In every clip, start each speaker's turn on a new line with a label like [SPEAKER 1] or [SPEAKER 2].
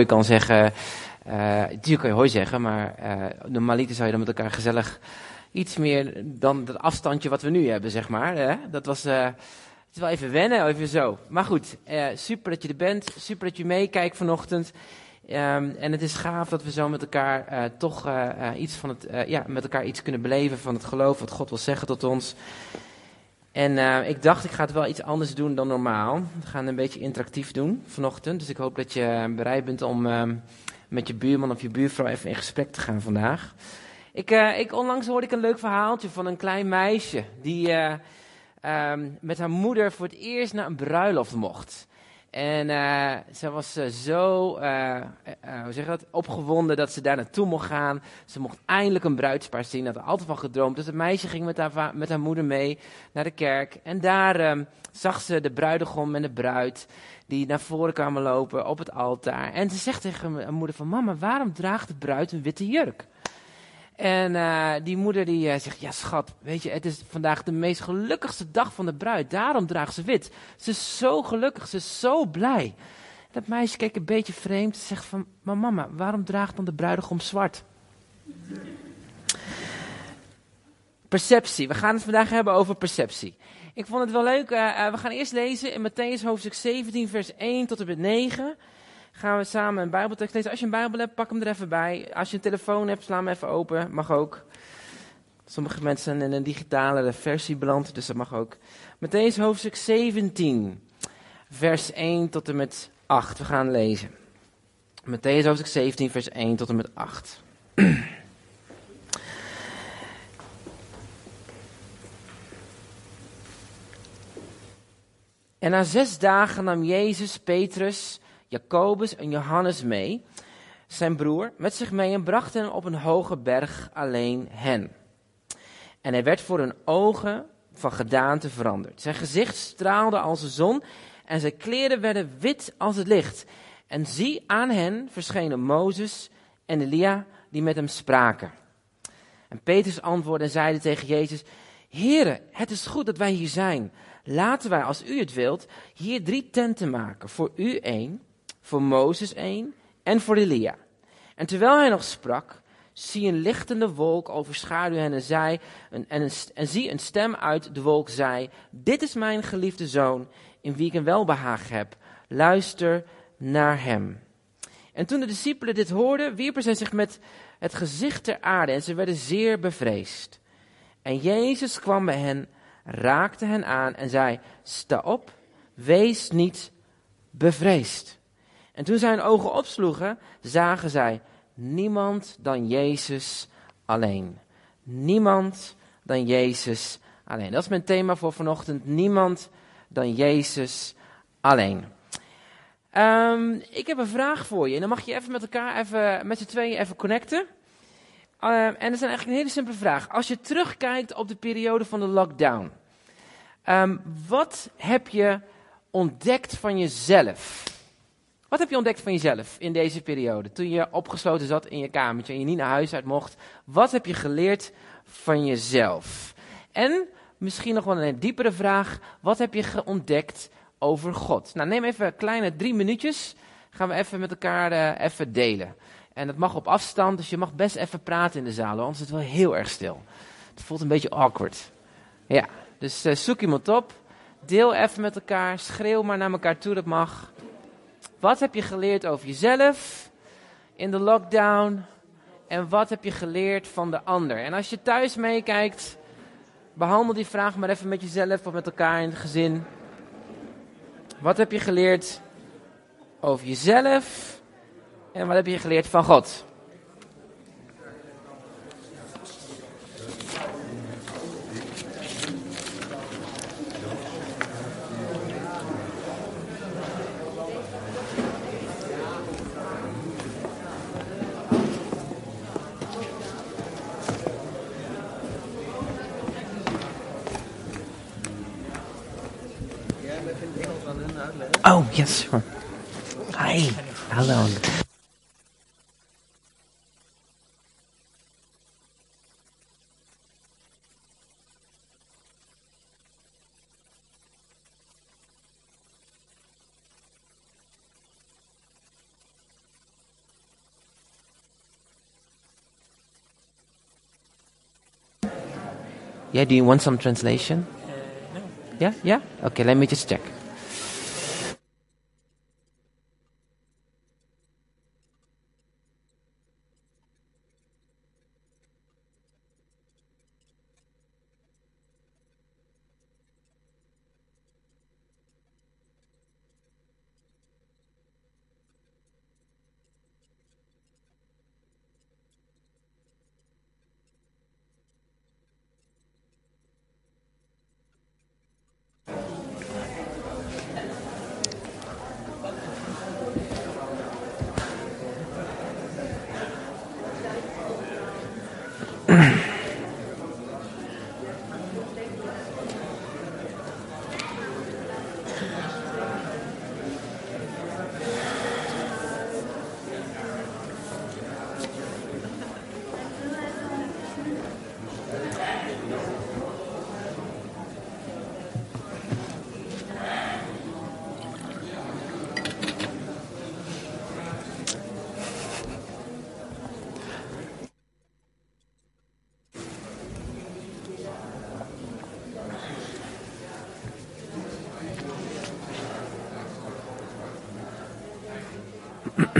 [SPEAKER 1] Je kan zeggen, uh, natuurlijk kan je hoi zeggen, maar uh, normaliter zou je dan met elkaar gezellig iets meer dan dat afstandje wat we nu hebben, zeg maar. Hè? Dat was, uh, het is wel even wennen, even zo. Maar goed, super dat je er bent, super dat je meekijkt vanochtend. Um, en het is gaaf dat we zo met elkaar toch iets van het, ja, met elkaar iets kunnen beleven van het geloof, wat God wil zeggen tot ons. En uh, ik dacht, ik ga het wel iets anders doen dan normaal. We gaan een beetje interactief doen vanochtend. Dus ik hoop dat je bereid bent om uh, met je buurman of je buurvrouw even in gesprek te gaan vandaag. Ik, uh, ik, onlangs hoorde ik een leuk verhaaltje van een klein meisje die um, met haar moeder voor het eerst naar een bruiloft mocht. En uh, ze was uh, zo uh, hoe zeg dat, opgewonden dat ze daar naartoe mocht gaan. Ze mocht eindelijk een bruidspaar zien, had er altijd van gedroomd. Dus het meisje ging met haar, met haar moeder mee naar de kerk. En daar ehm, zag ze de bruidegom en de bruid die naar voren kwamen lopen op het altaar. En ze zegt tegen haar moeder van, mama, waarom draagt de bruid een witte jurk? En uh, die moeder die uh, zegt, ja schat, weet je, het is vandaag de meest gelukkigste dag van de bruid. Daarom draagt ze wit. Ze is zo gelukkig, ze is zo blij. Dat meisje kijkt een beetje vreemd. Ze zegt van, maar mama, waarom draagt dan de bruidegom zwart? Perceptie. We gaan het vandaag hebben over perceptie. Ik vond het wel leuk. Uh, we gaan eerst lezen in Matthäus hoofdstuk 17, vers 1 tot en met 9 gaan we samen een Bijbeltekst lezen. Als je een Bijbel hebt, pak hem er even bij. Als je een telefoon hebt, sla hem even open. Mag ook. Sommige mensen zijn in een digitale versie beland, dus dat mag ook. Matthäus hoofdstuk 17, vers 1 tot en met 8. We gaan lezen. Matthäus hoofdstuk 17, vers 1 tot en met 8. En na zes dagen nam Jezus Petrus, Jacobus en Johannes mee, zijn broer, met zich mee en bracht hen op een hoge berg alleen hen. En hij werd voor hun ogen van gedaante veranderd. Zijn gezicht straalde als de zon en zijn kleren werden wit als het licht. En zie, aan hen verschenen Mozes en Elia die met hem spraken. En Petrus antwoordde en zeide tegen Jezus, Heere, het is goed dat wij hier zijn. Laten wij, als u het wilt, hier drie tenten maken. Voor u één, voor Mozes één en voor Elia. En terwijl hij nog sprak, zie een lichtende wolk overschaduw hen en zei, en, en, en zie een stem uit de wolk zei, dit is mijn geliefde zoon, in wie ik een welbehagen heb. Luister naar hem. En toen de discipelen dit hoorden, wierpen zij zich met het gezicht ter aarde en ze werden zeer bevreesd. En Jezus kwam bij hen, raakte hen aan en zei, sta op, wees niet bevreesd. En toen zij hun ogen opsloegen, zagen zij niemand dan Jezus alleen. Niemand dan Jezus alleen. Dat is mijn thema voor vanochtend. Niemand dan Jezus alleen. Um, ik heb een vraag voor je. En dan mag je even met elkaar, even, met z'n tweeën even connecten. Uh, en dat is eigenlijk een hele simpele vraag. Als je terugkijkt op de periode van de lockdown. Um, wat heb je ontdekt van jezelf? Wat heb je ontdekt van jezelf in deze periode? Toen je opgesloten zat in je kamertje en je niet naar huis uit mocht. Wat heb je geleerd van jezelf? En misschien nog wel een diepere vraag. Wat heb je ontdekt over God? Nou, neem even kleine drie minuutjes. Gaan we even met elkaar uh, even delen. En dat mag op afstand, dus je mag best even praten in de zaal. Anders is het wel heel erg stil. Het voelt een beetje awkward. Ja, dus uh, zoek iemand op. Deel even met elkaar. Schreeuw maar naar elkaar toe, dat mag. Wat heb je geleerd over jezelf in de lockdown? En wat heb je geleerd van de ander? En als je thuis meekijkt, behandel die vraag maar even met jezelf of met elkaar in het gezin. Wat heb je geleerd over jezelf? En wat heb je geleerd van God? Oh, yes, sir. Hi. Hello. Yeah, do you want some translation? Uh, no. Yeah, yeah? Okay, let me just check.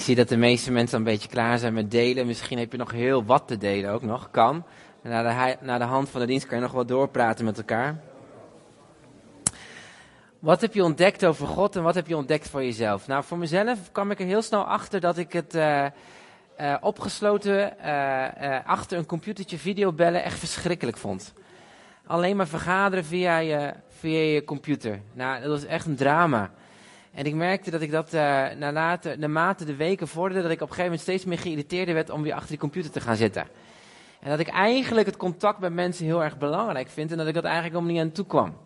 [SPEAKER 1] Ik zie dat de meeste mensen een beetje klaar zijn met delen. Misschien heb je nog heel wat te delen ook nog. Kan. En naar de, naar de hand van de dienst kan je nog wat doorpraten met elkaar. Wat heb je ontdekt over God en wat heb je ontdekt voor jezelf? Nou, voor mezelf kwam ik er heel snel achter dat ik het uh, uh, opgesloten uh, achter een computertje videobellen echt verschrikkelijk vond. Alleen maar vergaderen via je, via je computer. Nou, dat was echt een drama. En ik merkte dat ik dat uh, naarmate de weken vorderde, dat ik op een gegeven moment steeds meer geïrriteerd werd om weer achter die computer te gaan zitten. En dat ik eigenlijk het contact met mensen heel erg belangrijk vind en dat ik dat eigenlijk helemaal niet aan toe kwam.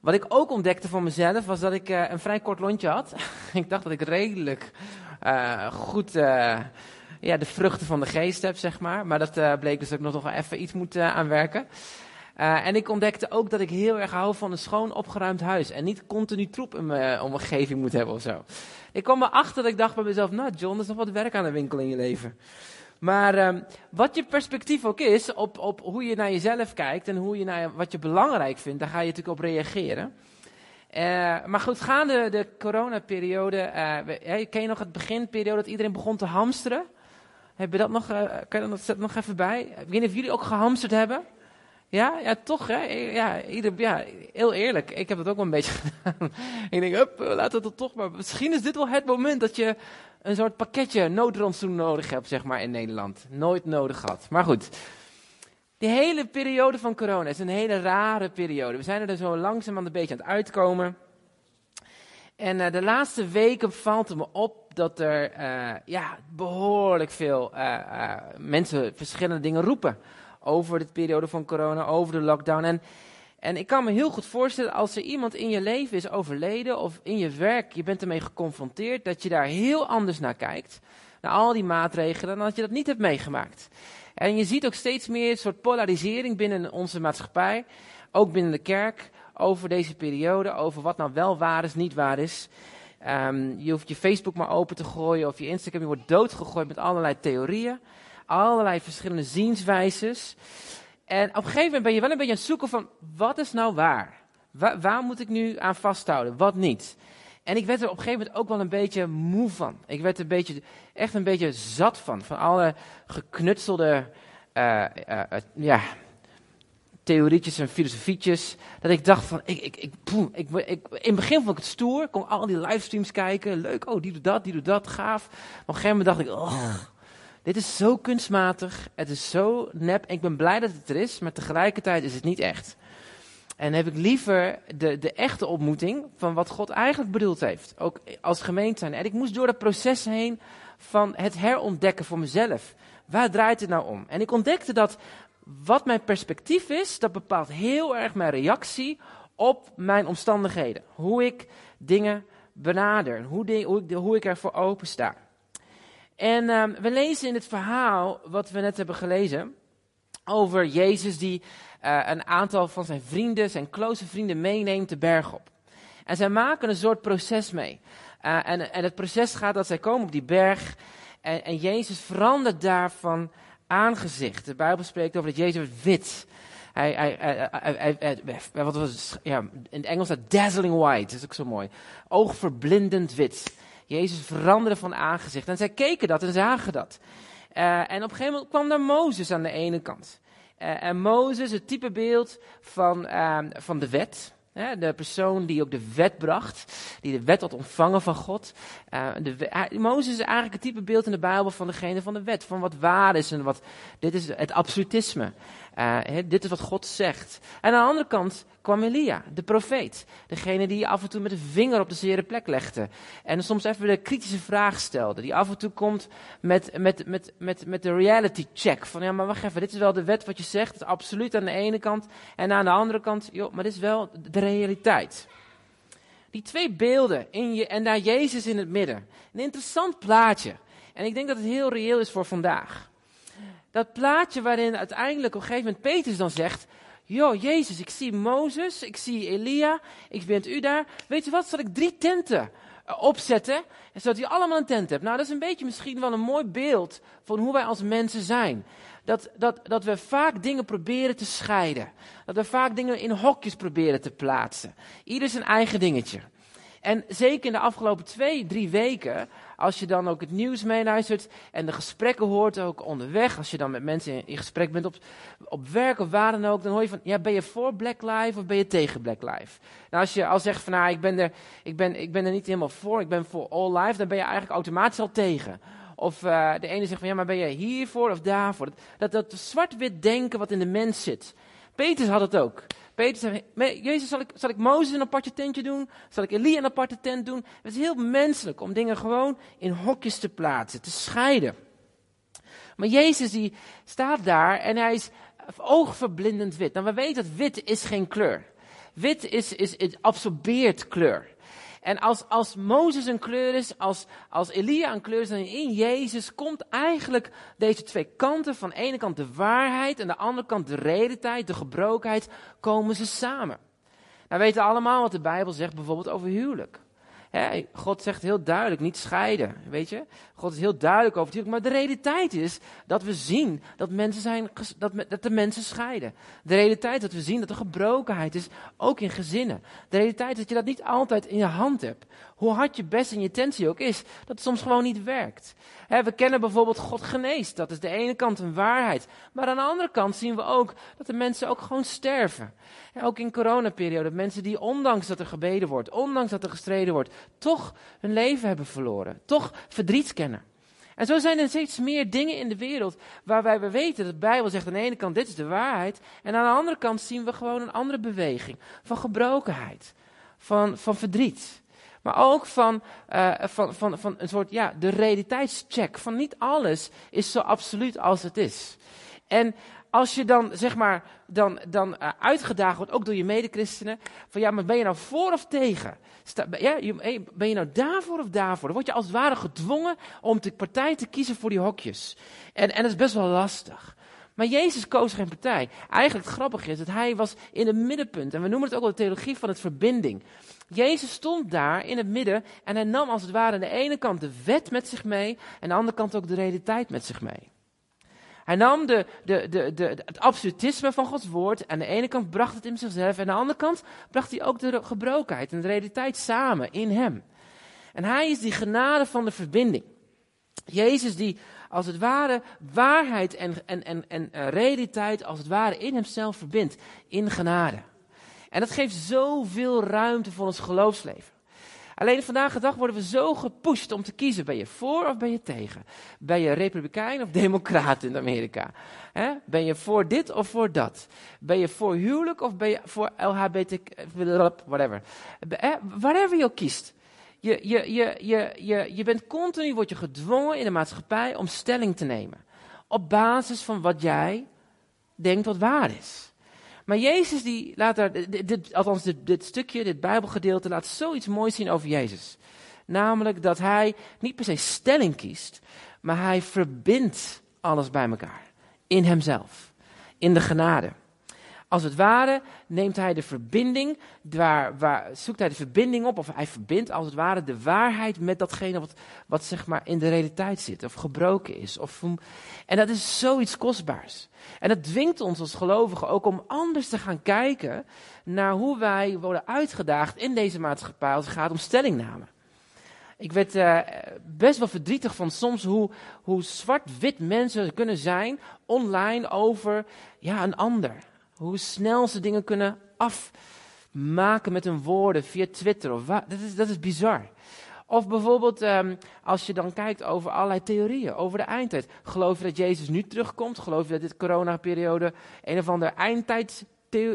[SPEAKER 1] Wat ik ook ontdekte voor mezelf was dat ik uh, een vrij kort lontje had. ik dacht dat ik redelijk uh, goed ja, de vruchten van de geest heb, zeg maar. Maar dat bleek dus dat ik nog wel even iets moet aanwerken. Uh, en ik ontdekte ook dat ik heel erg hou van een schoon opgeruimd huis. En niet continu troep in mijn omgeving moet hebben of zo. Ik kwam erachter dat ik dacht bij mezelf, nou John, er is nog wat werk aan de winkel in je leven. Maar uh, wat je perspectief ook is op, op hoe je naar jezelf kijkt en hoe je naar wat je belangrijk vindt, daar ga je natuurlijk op reageren. Uh, maar goed, gaande de coronaperiode, uh, ken je nog het beginperiode dat iedereen begon te hamsteren? Heb je dat nog, kan je dat nog even bij? Ik weet niet of jullie ook gehamsterd hebben. Ja, ja, toch hè. Ja, ieder, ja, heel eerlijk. Ik heb dat ook wel een beetje gedaan. ik denk, up, laten we het toch maar. Misschien is dit wel het moment dat je een soort pakketje noodrandsoen nodig hebt, zeg maar, in Nederland. Nooit nodig gehad. Maar goed. Die hele periode van corona is een hele rare periode. We zijn er zo langzaam een beetje aan het uitkomen. En uh, de laatste weken valt het me op dat er uh, ja, behoorlijk veel uh, mensen verschillende dingen roepen. Over de periode van corona, over de lockdown. En, en ik kan me heel goed voorstellen als er iemand in je leven is overleden of in je werk, je bent ermee geconfronteerd, dat je daar heel anders naar kijkt. Naar al die maatregelen, dan dat je dat niet hebt meegemaakt. En je ziet ook steeds meer een soort polarisering binnen onze maatschappij, ook binnen de kerk over deze periode, over wat nou wel waar is, niet waar is. Um, je hoeft je Facebook maar open te gooien of je Instagram, je wordt doodgegooid met allerlei theorieën, allerlei verschillende zienswijzes. En op een gegeven moment ben je wel een beetje aan het zoeken van, wat is nou waar? Waar, moet ik nu aan vasthouden, wat niet? En ik werd er op een gegeven moment ook wel een beetje moe van. Ik werd er een beetje, echt een beetje zat van. Van alle geknutselde uh, ja, theorietjes en filosofietjes. Dat ik dacht van, ik, ik, ik, ik, ik, in het begin vond ik het stoer. Kon al die livestreams kijken. Leuk, oh, die doet dat, die doet dat, gaaf. Maar op een gegeven moment dacht ik, oh, dit is zo kunstmatig. Het is zo nep. Ik ben blij dat het er is, maar tegelijkertijd is het niet echt. En heb ik liever de, de echte ontmoeting van wat God eigenlijk bedoeld heeft. Ook als gemeente zijn. En ik moest door dat proces heen van het herontdekken voor mezelf. Waar draait het nou om? En ik ontdekte dat wat mijn perspectief is, dat bepaalt heel erg mijn reactie op mijn omstandigheden. Hoe ik dingen benader, hoe, hoe, ik, hoe ik ervoor open sta. En um, we lezen in het verhaal wat we net hebben gelezen over Jezus die uh, een aantal van zijn vrienden, zijn close vrienden meeneemt de berg op. En zij maken een soort proces mee. Uh, en, en het proces gaat dat zij komen op die berg en, en Jezus verandert daarvan aangezicht. De Bijbel spreekt over dat Jezus werd wit. Hij, hij, hij, wat was ja, in het Engels dat dazzling white, dat is ook zo mooi. Oogverblindend wit. Jezus veranderde van aangezicht. En zij keken dat en zagen dat. Uh, en op een gegeven moment kwam daar Mozes aan de ene kant. Uh, en Mozes, het typebeeld van, uh, van de wet. de persoon die ook de wet bracht, die de wet had ontvangen van God. Uh, de, Mozes is eigenlijk het type beeld in de Bijbel van degene van de wet, van wat waar is en wat. Dit is het absolutisme. Uh, dit is wat God zegt. En aan de andere kant kwam Elia, de profeet. Degene die af en toe met de vinger op de zere plek legde. En soms even de kritische vraag stelde. Die af en toe komt met, met, met, met, met de reality check. Van ja, maar wacht even, dit is wel de wet wat je zegt. Is absoluut aan de ene kant. En aan de andere kant, joh, maar dit is wel de realiteit. Die twee beelden in je, en daar Jezus in het midden. Een interessant plaatje. En ik denk dat het heel reëel is voor vandaag. Dat plaatje waarin uiteindelijk op een gegeven moment Petrus dan zegt: Joh, Jezus, ik zie Mozes, ik zie Elia, ik bent u daar. Weet je wat, zal ik drie tenten uh, opzetten, zodat je allemaal een tent hebt. Nou, dat is een beetje misschien wel een mooi beeld van hoe wij als mensen zijn. Dat, dat, dat we vaak dingen proberen te scheiden. Dat we vaak dingen in hokjes proberen te plaatsen. Ieder zijn eigen dingetje. En zeker in de afgelopen twee, drie weken als je dan ook het nieuws meeluistert en de gesprekken hoort ook onderweg, als je dan met mensen in, gesprek bent op, op werk of waar dan ook, dan hoor je van, ja, ben je voor Black Lives of ben je tegen Black Lives? Nou, als je al zegt van, nou, ik ben, er, ik, ben, ik ben er niet helemaal voor, ik ben voor all life, dan ben je eigenlijk automatisch al tegen. Of uh, de ene zegt van, ja, maar ben je hiervoor of daarvoor? Dat, dat, zwart-wit denken wat in de mens zit. Petrus had het ook. Peter Jezus, zal ik, zal ik Mozes een aparte tentje doen? Zal ik Elia een aparte tent doen? Het is heel menselijk om dingen gewoon in hokjes te plaatsen, te scheiden. Maar Jezus die staat daar en hij is oogverblindend wit. Nou, we weten dat wit is geen kleur. Wit is, is, is absorbeert kleur. En als, als Mozes een kleur is, als, als Elia een kleur is, dan in Jezus komt eigenlijk deze twee kanten, van de ene kant de waarheid en de andere kant de realiteit, de gebrokenheid, komen ze samen. Nou, we weten allemaal wat de Bijbel zegt bijvoorbeeld over huwelijk. God zegt heel duidelijk, niet scheiden, weet je. God is heel duidelijk over het. Maar de realiteit is dat we zien dat, mensen zijn, dat, dat de mensen scheiden. De realiteit dat we zien dat er gebrokenheid is, ook in gezinnen. De realiteit is dat je dat niet altijd in je hand hebt. Hoe hard je best en je intentie ook is, dat het soms gewoon niet werkt. we kennen bijvoorbeeld God geneest. Dat is de ene kant een waarheid. Maar aan de andere kant zien we ook dat de mensen ook gewoon sterven. ook in coronaperiode, mensen die ondanks dat er gebeden wordt, ondanks dat er gestreden wordt, toch hun leven hebben verloren. Toch verdriet kennen. En zo zijn er steeds meer dingen in de wereld waarbij we weten dat de Bijbel zegt aan de ene kant dit is de waarheid. En aan de andere kant zien we gewoon een andere beweging van gebrokenheid, van, van verdriet. Maar ook van, uh, van, van, van een soort, ja, de realiteitscheck. Van niet alles is zo absoluut als het is. En als je dan, zeg maar, dan, dan uh, uitgedaagd wordt, ook door je medechristenen, van ja, maar ben je nou voor of tegen? Sta, ja, ben je nou daarvoor of daarvoor? Dan word je als het ware gedwongen om de partij te kiezen voor die hokjes. En, en dat is best wel lastig. Maar Jezus koos geen partij. Eigenlijk het grappige is dat hij was in het middenpunt. En we noemen het ook wel de theologie van het verbinding. Jezus stond daar in het midden en hij nam als het ware aan de ene kant de wet met zich mee en aan de andere kant ook de realiteit met zich mee. Hij nam de, de, de, het absolutisme van Gods woord. Aan de ene kant bracht het in zichzelf. En aan de andere kant bracht hij ook de gebrokenheid en de realiteit samen in hem. En hij is die genade van de verbinding. Jezus die als het ware waarheid en, en, en, en eh, realiteit als het ware in hemzelf verbindt. In genade. En dat geeft zoveel ruimte voor ons geloofsleven. Alleen vandaag de dag worden we zo gepusht om te kiezen. Ben je voor of ben je tegen? Ben je republikein of democraat in Amerika? Ben je voor dit of voor dat? Ben je voor huwelijk of ben je voor LHBT, whatever. whatever je kiest. Je, je, je, je, je, je bent continu, word je gedwongen in de maatschappij om stelling te nemen. Op basis van wat jij denkt wat waar is. Maar Jezus die laat daar, dit, althans dit, dit stukje, dit Bijbelgedeelte laat zoiets moois zien over Jezus. Namelijk dat hij niet per se stelling kiest, maar hij verbindt alles bij elkaar. In hemzelf. In de genade. Als het ware neemt hij de verbinding, waar, waar, zoekt hij de verbinding op, of hij verbindt als het ware de waarheid met datgene wat, wat zeg maar in de realiteit zit, of gebroken is. Of, en dat is zoiets kostbaars. En dat dwingt ons als gelovigen ook om anders te gaan kijken naar hoe wij worden uitgedaagd in deze maatschappij als het gaat om stellingname. Ik werd uh, best wel verdrietig van soms hoe, hoe zwart-wit mensen kunnen zijn online over ja, een ander. Hoe snel ze dingen kunnen afmaken met hun woorden via Twitter. Of. Dat, is, dat is bizar. Of bijvoorbeeld um, als je dan kijkt over allerlei theorieën, over de eindtijd. Geloof je dat Jezus nu terugkomt? Geloof je dat dit coronaperiode een of ander eindtijd,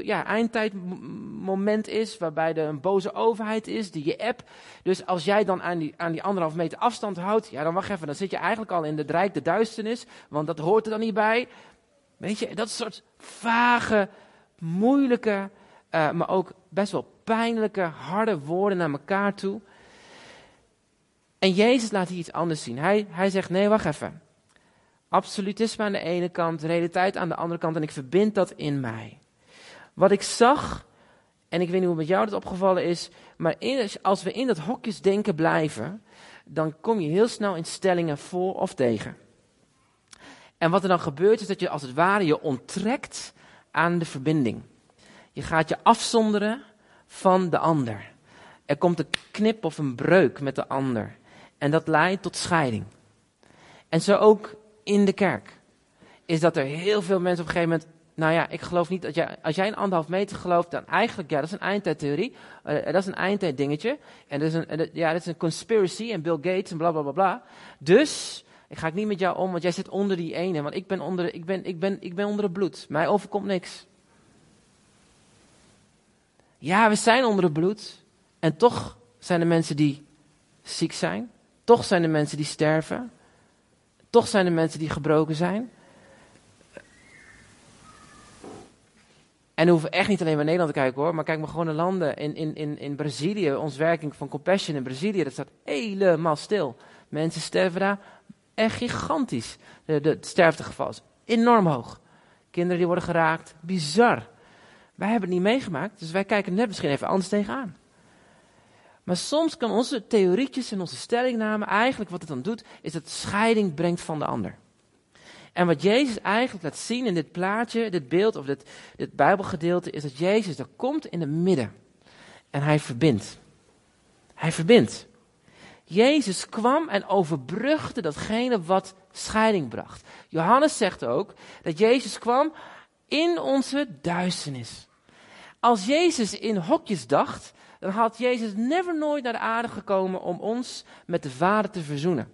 [SPEAKER 1] ja, eindtijdmoment is, waarbij er een boze overheid is, die je app. Dus als jij dan aan die, aan die anderhalf meter afstand houdt, ja dan wacht even, dan zit je eigenlijk al in de rijk de duisternis, want dat hoort er dan niet bij. Weet je, dat soort vage, moeilijke, uh, maar ook best wel pijnlijke, harde woorden naar elkaar toe. En Jezus laat hier iets anders zien. Hij, hij zegt, nee, wacht even. Absolutisme aan de ene kant, realiteit aan de andere kant en ik verbind dat in mij. Wat ik zag, en ik weet niet hoe met jou dat opgevallen is, maar als we in dat hokjesdenken blijven, dan kom je heel snel in stellingen voor of tegen. En wat er dan gebeurt is dat je als het ware je onttrekt aan de verbinding. Je gaat je afzonderen van de ander. Er komt een knip of een breuk met de ander. En dat leidt tot scheiding. En zo ook in de kerk. Is dat er heel veel mensen op een gegeven moment. Nou ja, ik geloof niet dat jij. Als jij een anderhalf meter gelooft, dan eigenlijk. Ja, dat is een eindtijdtheorie. Uh, dat is een eindtijddingetje. En dat is een, ja, dat is een conspiracy. En Bill Gates en bla bla bla bla. Dus. Ik ga ik niet met jou om, want jij zit onder die ene. Want ik ben onder, ik ben, ik ben, ik ben onder het bloed. Mij overkomt niks. Ja, we zijn onder het bloed. En toch zijn er mensen die ziek zijn. Toch zijn er mensen die sterven. Toch zijn er mensen die gebroken zijn. En we hoeven echt niet alleen naar Nederland te kijken hoor, maar kijk maar gewoon naar landen. In, in, in, in Brazilië, ons werking van Compassion in Brazilië, dat staat helemaal stil. Mensen sterven daar echt gigantisch. De, het sterftegeval is enorm hoog. Kinderen die worden geraakt, bizar. Wij hebben het niet meegemaakt, dus wij kijken net misschien even anders tegenaan. Maar soms kan onze theorietjes en onze stellingname eigenlijk wat het dan doet, is dat scheiding brengt van de ander. En wat Jezus eigenlijk laat zien in dit plaatje, dit beeld of dit, dit Bijbelgedeelte, is dat Jezus er komt in het midden. En hij verbindt. Hij verbindt. Jezus kwam en overbrugde datgene wat scheiding bracht. Johannes zegt ook dat Jezus kwam in onze duisternis. Als Jezus in hokjes dacht, dan had Jezus never nooit naar de aarde gekomen om ons met de Vader te verzoenen.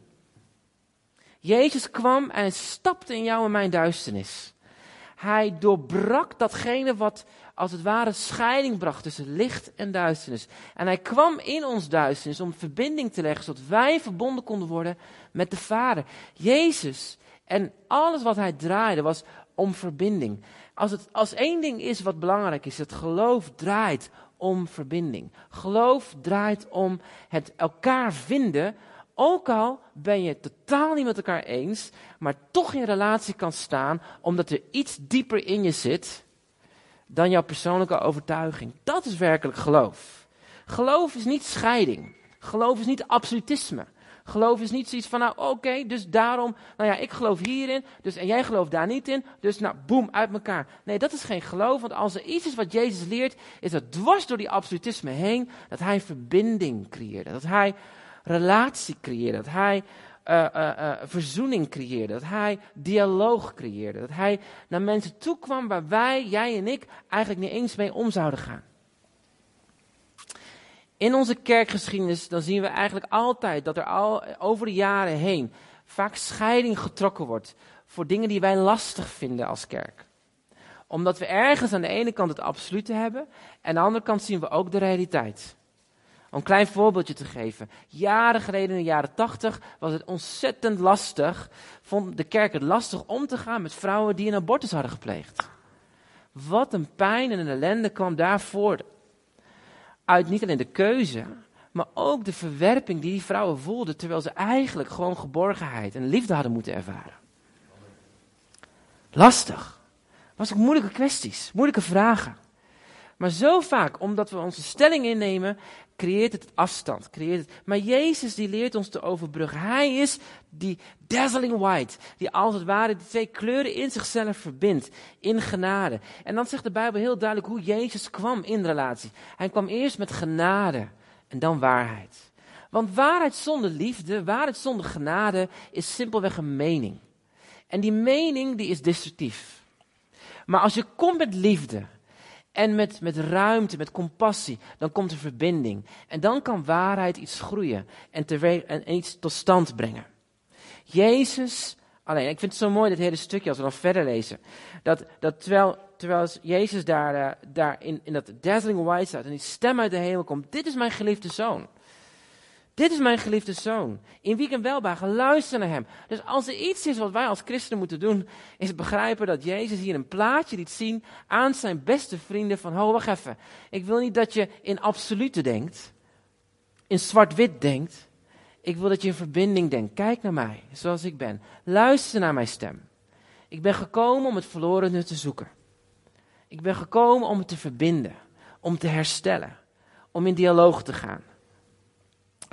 [SPEAKER 1] Jezus kwam en stapte in jou en mijn duisternis. Hij doorbrak datgene wat als het ware scheiding bracht tussen licht en duisternis. En hij kwam in ons duisternis om verbinding te leggen, zodat wij verbonden konden worden met de Vader. Jezus en alles wat hij draaide was om verbinding. Als, het, als één ding is wat belangrijk is, het geloof draait om verbinding. Geloof draait om het elkaar vinden, ook al ben je totaal niet met elkaar eens, maar toch in relatie kan staan, omdat er iets dieper in je zit dan jouw persoonlijke overtuiging. Dat is werkelijk geloof. Geloof is niet scheiding. Geloof is niet absolutisme. Geloof is niet zoiets van, nou oké, dus daarom, nou ja, ik geloof hierin, dus, en jij gelooft daar niet in, dus nou, boem, uit elkaar. Nee, dat is geen geloof, want als er iets is wat Jezus leert, is dat dwars door die absolutisme heen, dat hij verbinding creëerde, dat hij relatie creëerde, dat hij uh, uh, verzoening creëerde, dat hij dialoog creëerde, dat hij naar mensen toe kwam waar wij, jij en ik, eigenlijk niet eens mee om zouden gaan. In onze kerkgeschiedenis dan zien we eigenlijk altijd dat er al over de jaren heen vaak scheiding getrokken wordt voor dingen die wij lastig vinden als kerk. Omdat we ergens aan de ene kant het absolute hebben en aan de andere kant zien we ook de realiteit. Om een klein voorbeeldje te geven. Jaren geleden, in de jaren tachtig, was het ontzettend lastig. Vond de kerk het lastig om te gaan met vrouwen die een abortus hadden gepleegd. Wat een pijn en een ellende kwam daarvoor uit niet alleen de keuze, maar ook de verwerping die die vrouwen voelden, terwijl ze eigenlijk gewoon geborgenheid en liefde hadden moeten ervaren. Lastig. Was ook moeilijke kwesties, moeilijke vragen. Maar zo vaak, omdat we onze stelling innemen, creëert het afstand. Creëert het. Maar Jezus die leert ons te overbruggen. Hij is die dazzling white, die als het ware die twee kleuren in zichzelf verbindt, in genade. En dan zegt de Bijbel heel duidelijk hoe Jezus kwam in relatie. Hij kwam eerst met genade en dan waarheid. Want waarheid zonder liefde, waarheid zonder genade, is simpelweg een mening. En die mening die is destructief. Maar als je komt met liefde, en met, met ruimte, met compassie, dan komt er verbinding. En dan kan waarheid iets groeien en, iets tot stand brengen. Jezus, alleen, ik vind het zo mooi, dit hele stukje, als we dan verder lezen. Dat, dat terwijl, terwijl Jezus daar, uh, daar in, in dat dazzling white staat en die stem uit de hemel komt. Dit is mijn geliefde zoon. Dit is mijn geliefde zoon, in wie ik een welbagen luister naar hem. Dus als er iets is wat wij als christenen moeten doen, is begrijpen dat Jezus hier een plaatje liet zien aan zijn beste vrienden van, ho, wacht even. Ik wil niet dat je in absolute denkt, in zwart-wit denkt. Ik wil dat je in verbinding denkt. Kijk naar mij, zoals ik ben. Luister naar mijn stem. Ik ben gekomen om het verlorene te zoeken. Ik ben gekomen om het te verbinden, om te herstellen, om in dialoog te gaan.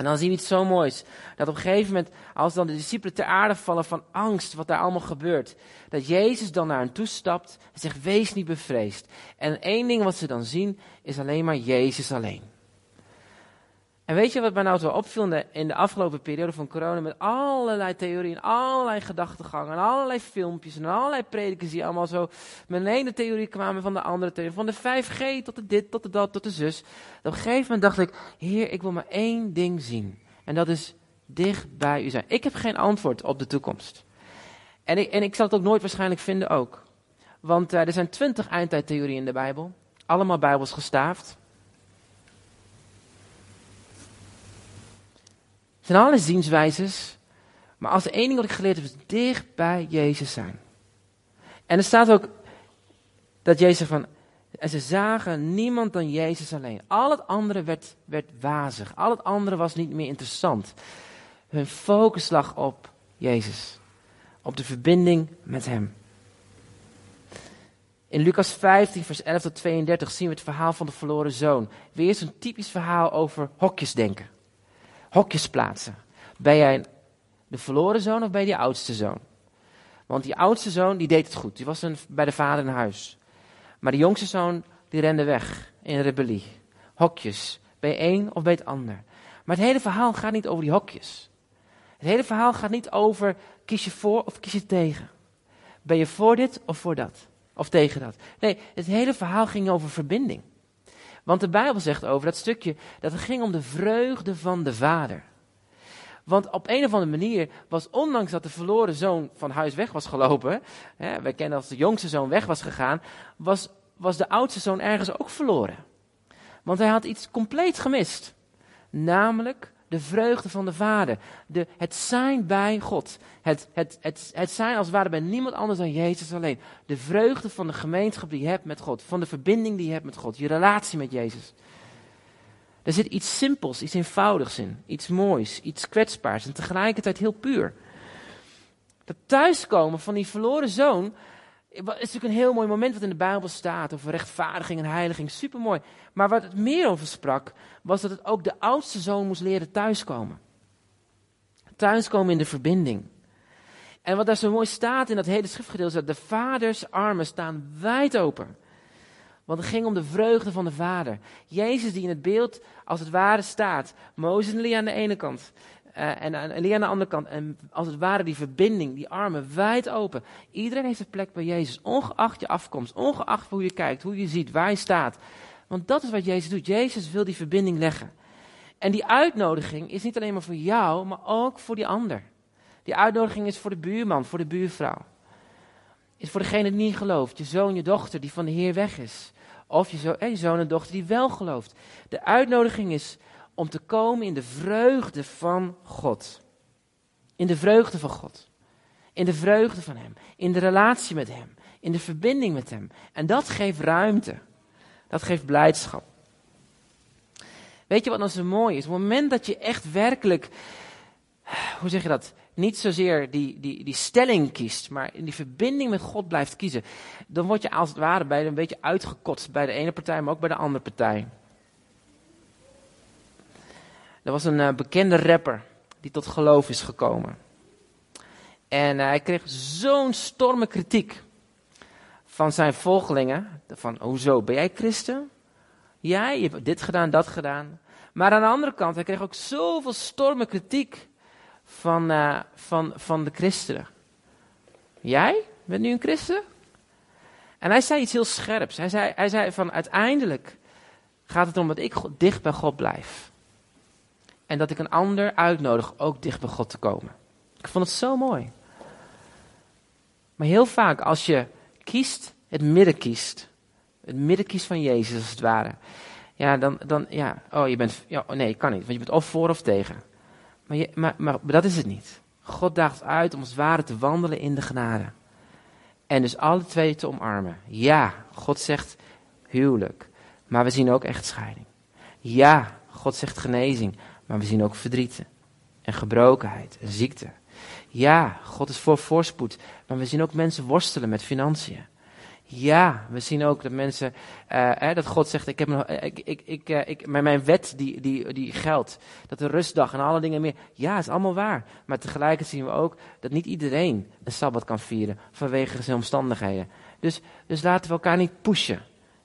[SPEAKER 1] En dan zien we iets zo moois. Dat op een gegeven moment, als dan de discipelen ter aarde vallen van angst, wat daar allemaal gebeurt. Dat Jezus dan naar hen toestapt en zegt, wees niet bevreesd. En één ding wat ze dan zien, is alleen maar Jezus alleen. En weet je wat mij nou zo opviel in de, afgelopen periode van corona met allerlei theorieën, allerlei gedachtegangen, allerlei filmpjes en allerlei predikers die allemaal zo met de ene theorie kwamen van de andere theorie, van de 5G tot de dit, tot de dat, tot de zus. op een gegeven moment dacht ik, heer, ik wil maar één ding zien. En dat is dicht bij u zijn. Ik heb geen antwoord op de toekomst. En ik, en ik zal het ook nooit waarschijnlijk vinden ook. Want uh, er zijn twintig eindtijdtheorieën in de Bijbel. Allemaal Bijbels gestaafd. Het zijn alle zienswijzes. Maar als de één ding wat ik geleerd heb, is dicht bij Jezus zijn. En er staat ook dat Jezus van. En ze zagen niemand dan Jezus alleen. Al het andere werd, werd wazig. Al het andere was niet meer interessant. Hun focus lag op Jezus. Op de verbinding met Hem. In Lucas 15, vers 11 tot 32 zien we het verhaal van de verloren zoon. Weer zo'n typisch verhaal over hokjes denken hokjes plaatsen. Ben jij de verloren zoon of ben je die oudste zoon? Want die oudste zoon die deed het goed. Die was een, bij de vader in huis. Maar de jongste zoon die rende weg in rebellie. Hokjes. Je één of je het ander? Maar het hele verhaal gaat niet over die hokjes. Het hele verhaal gaat niet over kies je voor of kies je tegen. Ben je voor dit of voor dat? Of tegen dat? Nee, het hele verhaal ging over verbinding. Want de Bijbel zegt over dat stukje dat het ging om de vreugde van de Vader. Want op een of andere manier was, ondanks dat de verloren zoon van huis weg was gelopen, hè, wij kennen als de jongste zoon weg was gegaan, was, was de oudste zoon ergens ook verloren. Want hij had iets compleet gemist. Namelijk de vreugde van de Vader. De, het zijn bij God. Het, het, het, het zijn als het ware bij niemand anders dan Jezus alleen. De vreugde van de gemeenschap die je hebt met God. Van de verbinding die je hebt met God. Je relatie met Jezus. Er zit iets simpels, iets eenvoudigs in. Iets moois, iets kwetsbaars en tegelijkertijd heel puur. Dat thuiskomen van die verloren zoon is natuurlijk een heel mooi moment wat in de Bijbel staat over rechtvaardiging en heiliging. Supermooi. Maar wat het meer over sprak, was dat het ook de oudste zoon moest leren thuiskomen. Thuiskomen in de verbinding. En wat daar zo mooi staat in dat hele schriftgedeelte, is dat de vaders armen staan wijd open. Want het ging om de vreugde van de vader. Jezus die in het beeld als het ware staat. Mozes en Elia aan de ene kant. Uh, en Elia aan de andere kant. En als het ware die verbinding, die armen wijd open. Iedereen heeft een plek bij Jezus. Ongeacht je afkomst. Ongeacht hoe je kijkt, hoe je ziet, waar je staat. Want dat is wat Jezus doet. Jezus wil die verbinding leggen. En die uitnodiging is niet alleen maar voor jou, maar ook voor die ander. Die uitnodiging is voor de buurman, voor de buurvrouw. Is voor degene die niet gelooft. Je zoon, je dochter die van de Heer weg is. Of je, zo, je zoon en dochter die wel gelooft. De uitnodiging is om te komen in de vreugde van God. In de vreugde van God. In de vreugde van Hem. In de relatie met Hem. In de verbinding met Hem. En dat geeft ruimte. Dat geeft blijdschap. Weet je wat nou zo mooi is? Op het moment dat je echt werkelijk, hoe zeg je dat? Niet zozeer die, die, die stelling kiest, maar in die verbinding met God blijft kiezen. Dan word je als het ware bij een beetje uitgekotst bij de ene partij, maar ook bij de andere partij. Er was een uh, bekende rapper die tot geloof is gekomen. En uh, hij kreeg zo'n storme kritiek van zijn volgelingen. Van, hoezo, ben jij christen? Jij, je hebt dit gedaan, dat gedaan. Maar aan de andere kant, hij kreeg ook zoveel storme kritiek van, uh, van, van de christenen. Jij bent nu een christen? En hij zei iets heel scherps. Hij zei, hij zei van uiteindelijk gaat het om dat ik dicht bij God blijf. En dat ik een ander uitnodig ook dicht bij God te komen. Ik vond het zo mooi. Maar heel vaak als je kiest, het midden kiest. Het midden kiest van Jezus als het ware. Ja, dan, dan ja, oh je bent, ja, oh, nee, kan niet. Want je bent of voor of tegen. Maar, je, maar, maar, dat is het niet. God daagt uit om als het ware te wandelen in de genade. En dus alle twee te omarmen. Ja, God zegt huwelijk. Maar we zien ook echtscheiding. Ja, God zegt genezing. Maar we zien ook verdrieten. En gebrokenheid en ziekte. Ja, God is voor voorspoed. Maar we zien ook mensen worstelen met financiën. Ja, we zien ook dat mensen, uh, dat God zegt, ik heb nog, ik, ik, ik, uh, ik, mijn wet die, die, die geldt. Dat de rustdag en alle dingen meer. Ja, is allemaal waar. Maar tegelijkertijd zien we ook dat niet iedereen een Sabbat kan vieren vanwege zijn omstandigheden. Dus, dus laten we elkaar niet pushen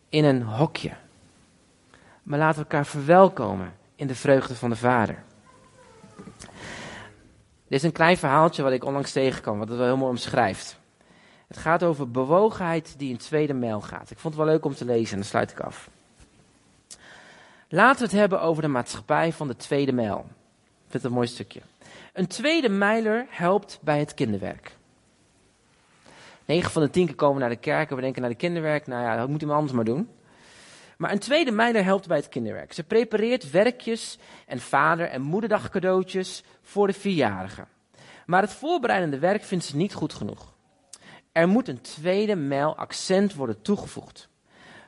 [SPEAKER 1] in een hokje. Maar laten we elkaar verwelkomen in de vreugde van de Vader. Dit is een klein verhaaltje wat ik onlangs tegenkwam, wat het wel heel mooi omschrijft. Het gaat over bewogenheid die in tweede mijl gaat. Ik vond het wel leuk om te lezen en dan sluit ik af. Laten we het hebben over de maatschappij van de tweede mijl. Ik vind het een mooi stukje. Een tweede mijler helpt bij het kinderwerk. 9 van de 10 keer komen naar de kerk en we denken naar de kinderwerk. Nou ja, dat moet iemand anders maar doen. Maar een tweede mijler helpt bij het kinderwerk. Ze prepareert werkjes en vader- en moederdag cadeautjes voor de vierjarigen. Maar het voorbereidende werk vindt ze niet goed genoeg. Er moet een tweede mijl accent worden toegevoegd.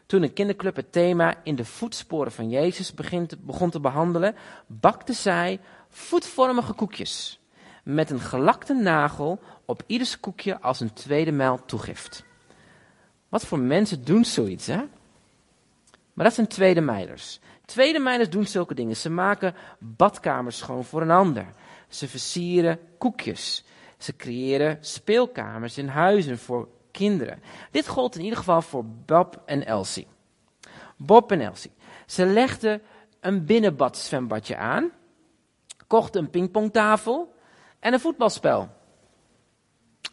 [SPEAKER 1] Toen een kinderclub het thema in de voetsporen van Jezus begon te behandelen, bakte zij voetvormige koekjes met een gelakte nagel op ieders koekje als een tweede mijl toegift. Wat voor mensen doen zoiets, hè? Maar dat zijn tweede mijlers. Tweede mijlers doen zulke dingen. Ze maken badkamers schoon voor een ander. Ze versieren koekjes. Ze creëren speelkamers in huizen voor kinderen. Dit gold in ieder geval voor Bob en Elsie. Bob en Elsie. Ze legden een binnenbadzwembadje aan, kochten een pingpongtafel en een voetbalspel.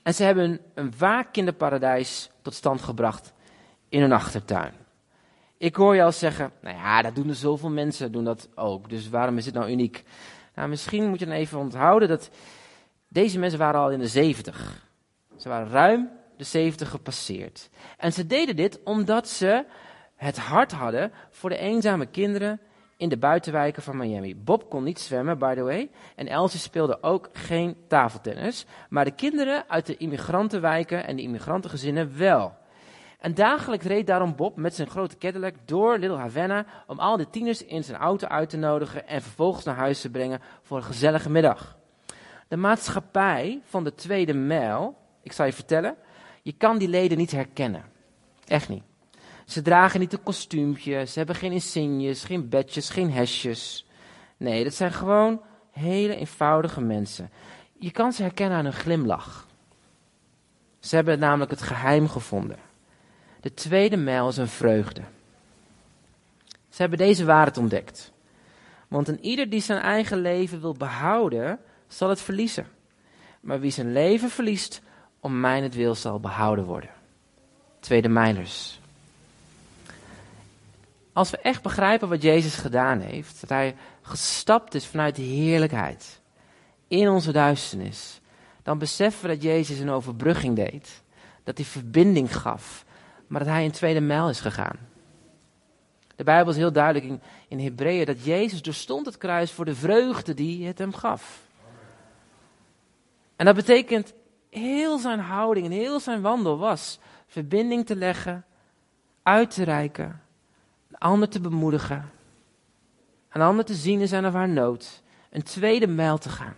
[SPEAKER 1] En ze hebben een waar kinderparadijs tot stand gebracht in hun achtertuin. Ik hoor al zeggen, nou ja, dat doen er zoveel mensen, doen dat ook. Dus waarom is het nou uniek? Nou, misschien moet je dan even onthouden dat deze mensen waren al in de 70. Ze waren ruim de 70 gepasseerd. En ze deden dit omdat ze het hart hadden voor de eenzame kinderen in de buitenwijken van Miami. Bob kon niet zwemmen, by the way. En Elsie speelde ook geen tafeltennis. Maar de kinderen uit de immigrantenwijken en de immigrantengezinnen wel. En dagelijks reed daarom Bob met zijn grote Cadillac door Little Havana om al die tieners in zijn auto uit te nodigen en vervolgens naar huis te brengen voor een gezellige middag. De maatschappij van de tweede mijl, ik zal je vertellen, je kan die leden niet herkennen. Echt niet. Ze dragen niet een kostuumpje, ze hebben geen insignes, geen badges, geen hesjes. Nee, dat zijn gewoon hele eenvoudige mensen. Je kan ze herkennen aan hun glimlach. Ze hebben namelijk het geheim gevonden. De tweede mijl is een vreugde. Ze hebben deze waarheid ontdekt. Want een ieder die zijn eigen leven wil behouden, zal het verliezen. Maar wie zijn leven verliest, om mijn het wil zal behouden worden. Tweede mijlers. Als we echt begrijpen wat Jezus gedaan heeft, dat hij gestapt is vanuit de heerlijkheid in onze duisternis, dan beseffen we dat Jezus een overbrugging deed. Dat hij verbinding gaf, maar dat hij een tweede mijl is gegaan. De Bijbel is heel duidelijk in, in Hebreeën dat Jezus doorstond het kruis voor de vreugde die het hem gaf. En dat betekent heel zijn houding en heel zijn wandel was verbinding te leggen, uit te reiken, een ander te bemoedigen, een ander te zien in zijn of haar nood, een tweede mijl te gaan.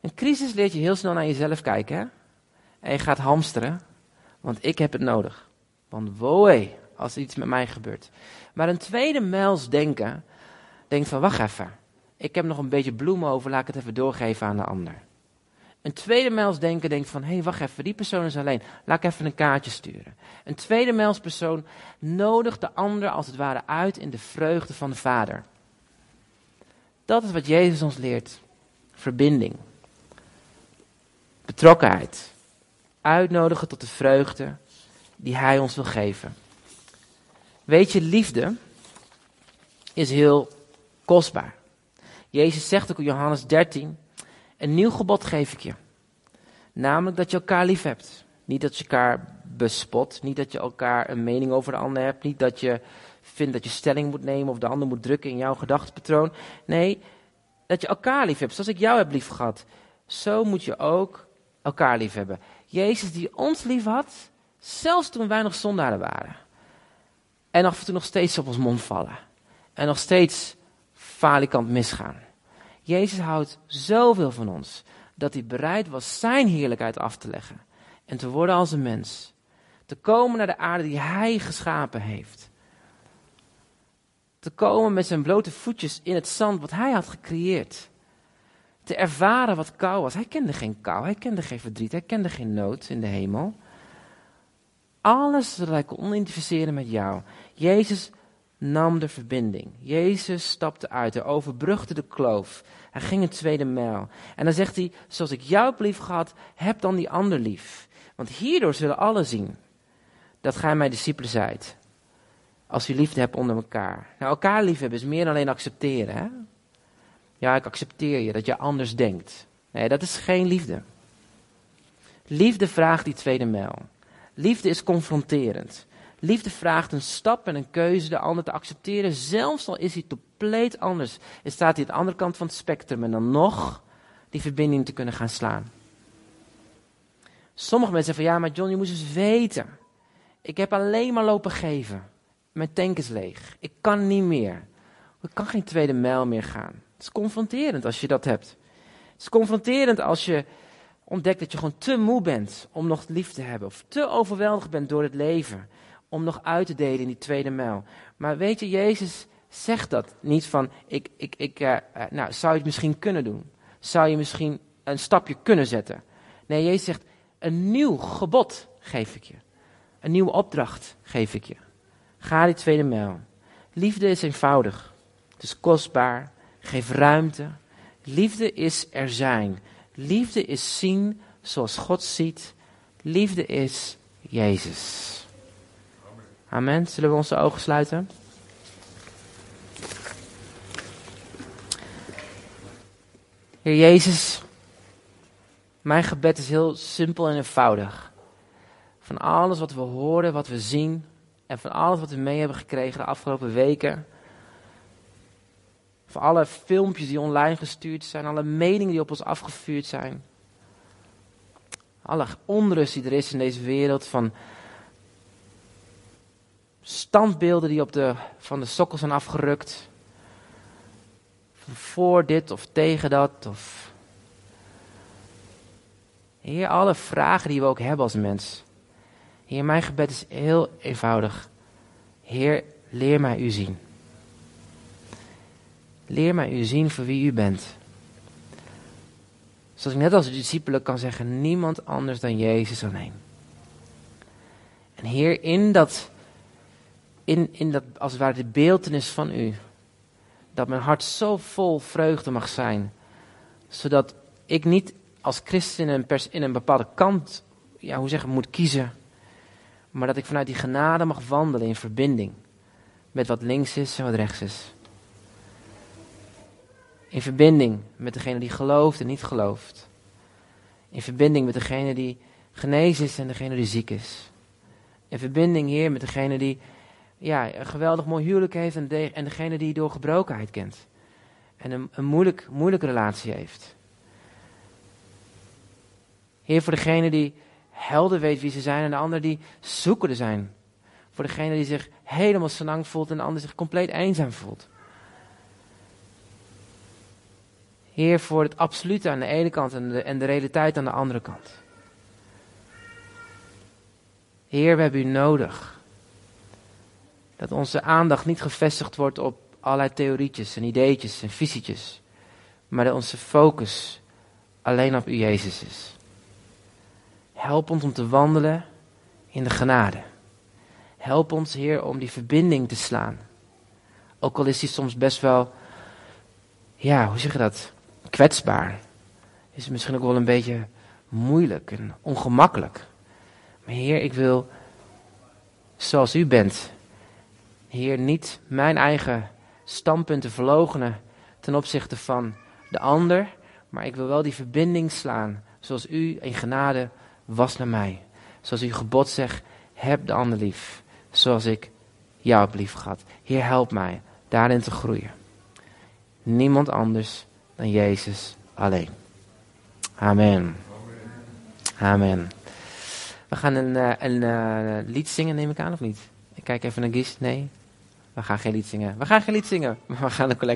[SPEAKER 1] Een crisis leert je heel snel naar jezelf kijken hè? en je gaat hamsteren, want ik heb het nodig. Want woe, als iets met mij gebeurt. Maar een tweede mijls denken, denkt van wacht even, ik heb nog een beetje bloemen over, laat ik het even doorgeven aan de ander. Een tweede mijls denken denkt van, hé, hey, wacht even, die persoon is alleen. Laat ik even een kaartje sturen. Een tweede mijls persoon nodigt de ander als het ware uit in de vreugde van de Vader. Dat is wat Jezus ons leert. Verbinding. Betrokkenheid. Uitnodigen tot de vreugde die Hij ons wil geven. Weet je, liefde is heel kostbaar. Jezus zegt ook in Johannes 13, een nieuw gebod geef ik je. Namelijk dat je elkaar lief hebt. Niet dat je elkaar bespot. Niet dat je elkaar een mening over de ander hebt. Niet dat je vindt dat je stelling moet nemen of de ander moet drukken in jouw gedachtepatroon. Nee, dat je elkaar lief hebt. Zoals ik jou heb lief gehad. Zo moet je ook elkaar lief hebben. Jezus die ons lief had, zelfs toen wij nog zondaren waren. En af en toe nog steeds op ons mond vallen. En nog steeds falikant misgaan. Jezus houdt zoveel van ons dat hij bereid was zijn heerlijkheid af te leggen en te worden als een mens. Te komen naar de aarde die hij geschapen heeft. Te komen met zijn blote voetjes in het zand wat hij had gecreëerd. Te ervaren wat kou was. Hij kende geen kou, hij kende geen verdriet, hij kende geen nood in de hemel. Alles zodat hij kon identificeren met jou. Jezus nam de verbinding. Jezus stapte uit, hij overbrugde de kloof. Hij ging een tweede mijl. En dan zegt hij, zoals ik jou heb lief gehad, heb dan die ander lief. Want hierdoor zullen alle zien dat gij mijn discipelen zijt. Als u liefde hebt onder elkaar. Nou, elkaar liefhebben is meer dan alleen accepteren. Hè? Ja, ik accepteer je dat je anders denkt. Nee, dat is geen liefde. Liefde vraagt die tweede mijl. Liefde is confronterend. Liefde vraagt een stap en een keuze de ander te accepteren, zelfs al is hij compleet anders. En staat hij aan de andere kant van het spectrum en dan nog die verbinding te kunnen gaan slaan. Sommige mensen zeggen van ja, maar John, je moet eens weten. Ik heb alleen maar lopen geven. Mijn tank is leeg. Ik kan niet meer. Ik kan geen tweede mijl meer gaan. Het is confronterend als je dat hebt. Het is confronterend als je ontdekt dat je gewoon te moe bent om nog lief te hebben. Of te overweldigd bent door het leven om nog uit te delen in die tweede mijl. Maar weet je, Jezus zegt dat niet van, ik, ik, ik, uh, nou, zou je het misschien kunnen doen? Zou je misschien een stapje kunnen zetten? Nee, Jezus zegt, een nieuw gebod geef ik je. Een nieuwe opdracht geef ik je. Ga die tweede mijl. Liefde is eenvoudig. Het is kostbaar. Geef ruimte. Liefde is er zijn. Liefde is zien zoals God ziet. Liefde is Jezus. Amen. Zullen we onze ogen sluiten? Heer Jezus, mijn gebed is heel simpel en eenvoudig. Van alles wat we horen, wat we zien en van alles wat we mee hebben gekregen de afgelopen weken. Van alle filmpjes die online gestuurd zijn, alle meningen die op ons afgevuurd zijn. Alle onrust die er is in deze wereld, van standbeelden die op de, van de sokkel zijn afgerukt. Voor dit of tegen dat. Of... Heer, alle vragen die we ook hebben als mens. Heer, mijn gebed is heel eenvoudig. Heer, leer mij u zien. Leer mij u zien voor wie u bent. Zoals ik net als de discipelen kan zeggen, niemand anders dan Jezus alleen. En Heer, in dat, in, in dat als het ware de beeldenis van u, dat mijn hart zo vol vreugde mag zijn, zodat ik niet als christen in een, pers, in een bepaalde kant, ja, hoe zeggen, moet kiezen, maar dat ik vanuit die genade mag wandelen in verbinding met wat links is en wat rechts is. In verbinding met degene die gelooft en niet gelooft. In verbinding met degene die genezen is en degene die ziek is. In verbinding, Heer, met degene die ja, een geweldig mooi huwelijk heeft en, de, en degene die door gebrokenheid kent. En een, een moeilijk, moeilijke relatie heeft. Heer, voor degene die helder weet wie ze zijn en de ander die zoekende zijn. Voor degene die zich helemaal senang voelt en de ander zich compleet eenzaam voelt. Heer, voor het absolute aan de ene kant en de, en de realiteit aan de andere kant. Heer, we hebben u nodig. Dat onze aandacht niet gevestigd wordt op allerlei theorietjes en ideetjes en visietjes. Maar dat onze focus alleen op u Jezus is. Help ons om te wandelen in de genade. Help ons, Heer, om die verbinding te slaan. Ook al is die soms best wel, ja, hoe zeg je dat? Kwetsbaar. Is misschien ook wel een beetje moeilijk en ongemakkelijk. Maar Heer, ik wil, zoals u bent, Heer, niet mijn eigen standpunten verlogenen ten opzichte van de ander, maar ik wil wel die verbinding slaan, zoals u in genade was naar mij. Zoals uw gebod zegt, heb de ander lief, zoals ik jou heb lief gehad. Heer, help mij daarin te groeien. Niemand anders dan Jezus alleen. Amen. Amen. We gaan een, uh, een uh, lied zingen, neem ik aan, of niet? Ik kijk even naar Gies. Nee, we gaan geen lied zingen. We gaan geen lied zingen, maar we gaan een collectie.